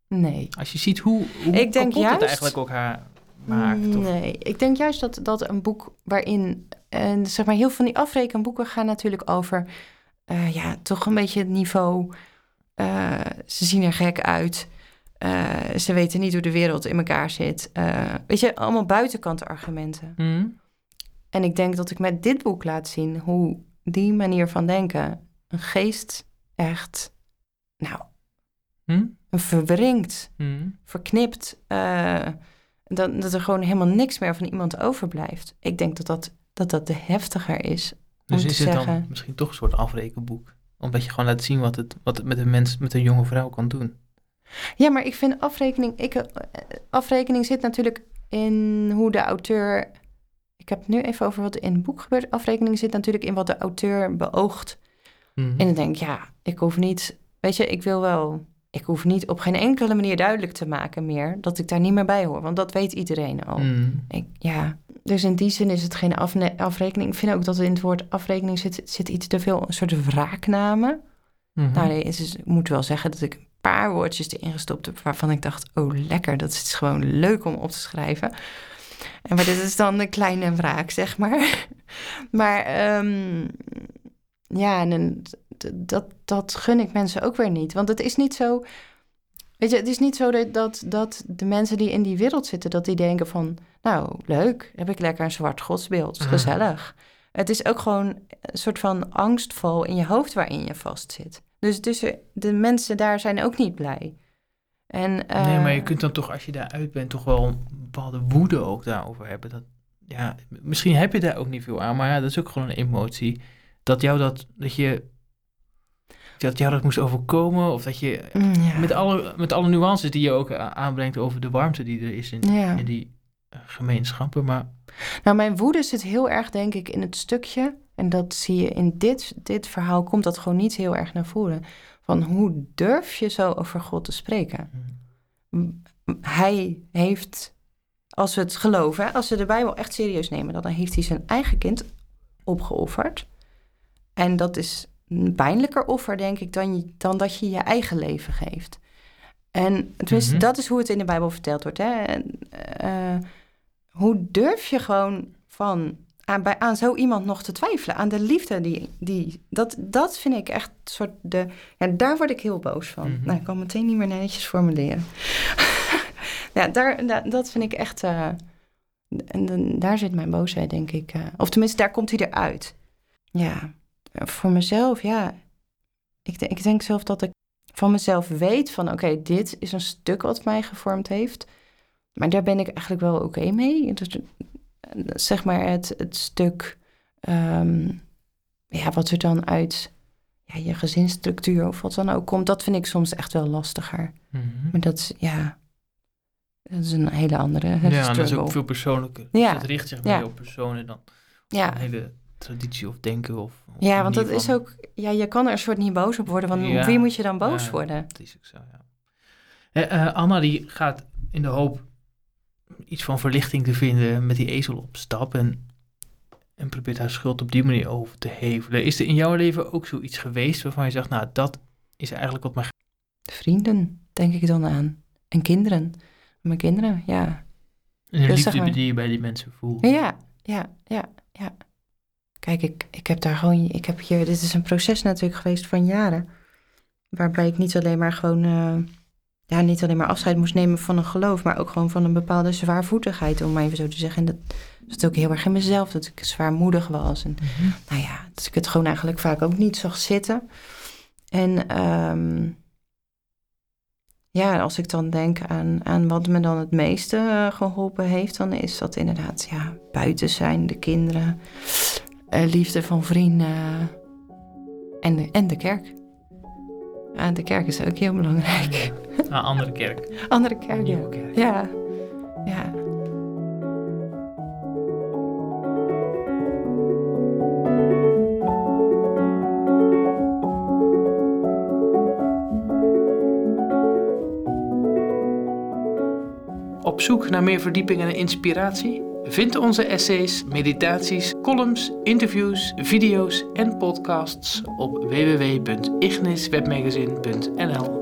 Nee. Als je ziet hoe, hoe ik denk juist, het eigenlijk ook haar maakt. Nee, ik denk juist dat, dat een boek waarin, en zeg maar, heel veel van die afrekenboeken gaan natuurlijk over, uh, ja, toch een beetje het niveau, uh, ze zien er gek uit. Uh, ze weten niet hoe de wereld in elkaar zit. Uh, weet je, allemaal buitenkant argumenten. Mm. En ik denk dat ik met dit boek laat zien hoe die manier van denken een geest echt, nou, mm. verwringt, mm. verknipt. Uh, dat, dat er gewoon helemaal niks meer van iemand overblijft. Ik denk dat dat, dat, dat de heftiger is. Dus is het dan misschien toch een soort afrekenboek? Omdat je gewoon laat zien wat het, wat het met een mens, met een jonge vrouw kan doen. Ja, maar ik vind afrekening. Ik, eh, afrekening zit natuurlijk in hoe de auteur. Ik heb het nu even over wat er in het boek gebeurt. Afrekening zit natuurlijk in wat de auteur beoogt. Mhm. En dan denk ik, ja, ik hoef niet. Weet je, ik wil wel. Ik hoef niet op geen enkele manier duidelijk te maken meer dat ik daar niet meer bij hoor. Want dat weet iedereen al. Mhm. Ik, ja, dus in die zin is het geen afrekening. Ik vind ook dat in het woord afrekening zit, zit iets te veel een soort wraakname. Mm Nou, nee, is, ik moet wel zeggen dat ik paar woordjes erin gestopt heb waarvan ik dacht, oh lekker, dat is gewoon leuk om op te schrijven. En maar dit is dan een kleine wraak, zeg maar. Maar um, ja, en dat, dat gun ik mensen ook weer niet. Want het is niet zo. Weet je, het is niet zo dat, dat, dat de mensen die in die wereld zitten, dat die denken van, nou, leuk, heb ik lekker een zwart godsbeeld, mm. gezellig. Het is ook gewoon een soort van angstval in je hoofd waarin je vastzit. Dus, dus de mensen daar zijn ook niet blij. En, nee, maar je eh, kunt dan toch, als je daaruit bent, toch wel een bepaalde woede ook daarover hebben. Dat, ja, misschien heb je daar ook niet veel aan, maar ja, dat is ook gewoon een emotie. Dat jou dat, dat je, dat jou dat moest overkomen, of dat je, mm, met, alle, met alle nuances die je ook aanbrengt over de warmte die er is in, in die eh, gemeenschappen, maar... Nou, mijn woede zit heel erg, denk ik, in het stukje en dat zie je in dit, dit verhaal, komt dat gewoon niet heel erg naar voren. Van hoe durf je zo over God te spreken? Hmm. Hij heeft, als we het geloven, als we de Bijbel echt serieus nemen, dan heeft hij zijn eigen kind opgeofferd. En dat is een pijnlijker offer, denk ik, dan, dan dat je je eigen leven geeft. En tenminste, mhm. dat is hoe het in de Bijbel verteld wordt. Hè? En, uh, hoe durf je gewoon van aan, bij, aan zo iemand nog te twijfelen. Aan de liefde die. die dat, dat vind ik echt soort de. Ja, daar word ik heel boos van. Mhm. Nou, ik kan meteen niet meer netjes formuleren. ja, daar, dat vind ik echt. Uh, en daar zit mijn boosheid, denk ik. Uh, of tenminste, daar komt hij eruit. Ja, voor mezelf, ja. Ik, ik denk zelf dat ik van mezelf weet van... oké, dit is een stuk wat mij gevormd heeft. Maar daar ben ik eigenlijk wel oké mee. Dus zeg maar het, het stuk ehm, ja, wat er dan uit ja, je gezinsstructuur of wat dan ook komt, dat vind ik soms echt wel lastiger. Mhm. Maar dat ja, Dat is een hele andere Ja, en dat is ook veel persoonlijker. Dus Ja. het richt zich meer Ja. op personen dan Ja. een hele traditie of denken. Of, of Ja, want dat is ook... Ja, je kan er een soort niet boos op worden. Want Ja. op wie moet je dan boos Ja. worden? Dat is ook zo, ja. Eh, eh, Anna die gaat in de hoop iets van verlichting te vinden met die ezel op stap en, en probeert haar schuld op die manier over te hevelen. Is er in jouw leven ook zoiets geweest waarvan je zegt, nou dat is eigenlijk wat mij... Vrienden, denk ik dan aan. En kinderen. Mijn kinderen, ja. En de Dus zeg liefde maar- die je bij die mensen voelt. Ja, ja, ja, ja. Kijk, ik, ik heb daar gewoon... Ik heb hier... Dit is een proces natuurlijk geweest van jaren. Waarbij ik niet alleen maar gewoon... eh, ja, niet alleen maar afscheid moest nemen van een geloof... maar ook gewoon van een bepaalde zwaarvoetigheid, om maar even zo te zeggen. En dat zat ook heel erg in mezelf, dat ik zwaarmoedig was. En Mhm. nou ja, dat ik het gewoon eigenlijk vaak ook niet zag zitten. En ehm, ja, als ik dan denk aan, aan wat me dan het meeste eh, geholpen heeft, dan is dat inderdaad ja, buiten zijn, de kinderen, eh, liefde van vrienden en de, en de kerk. Ja, de kerk is ook heel belangrijk. Ah, andere kerk. Andere Een kerk, ja. nieuwe kerk. Ja, ja. Op zoek naar meer verdieping en inspiratie? Vind onze essays, meditaties, columns, interviews, video's en podcasts op www.igniswebmagazine.nl.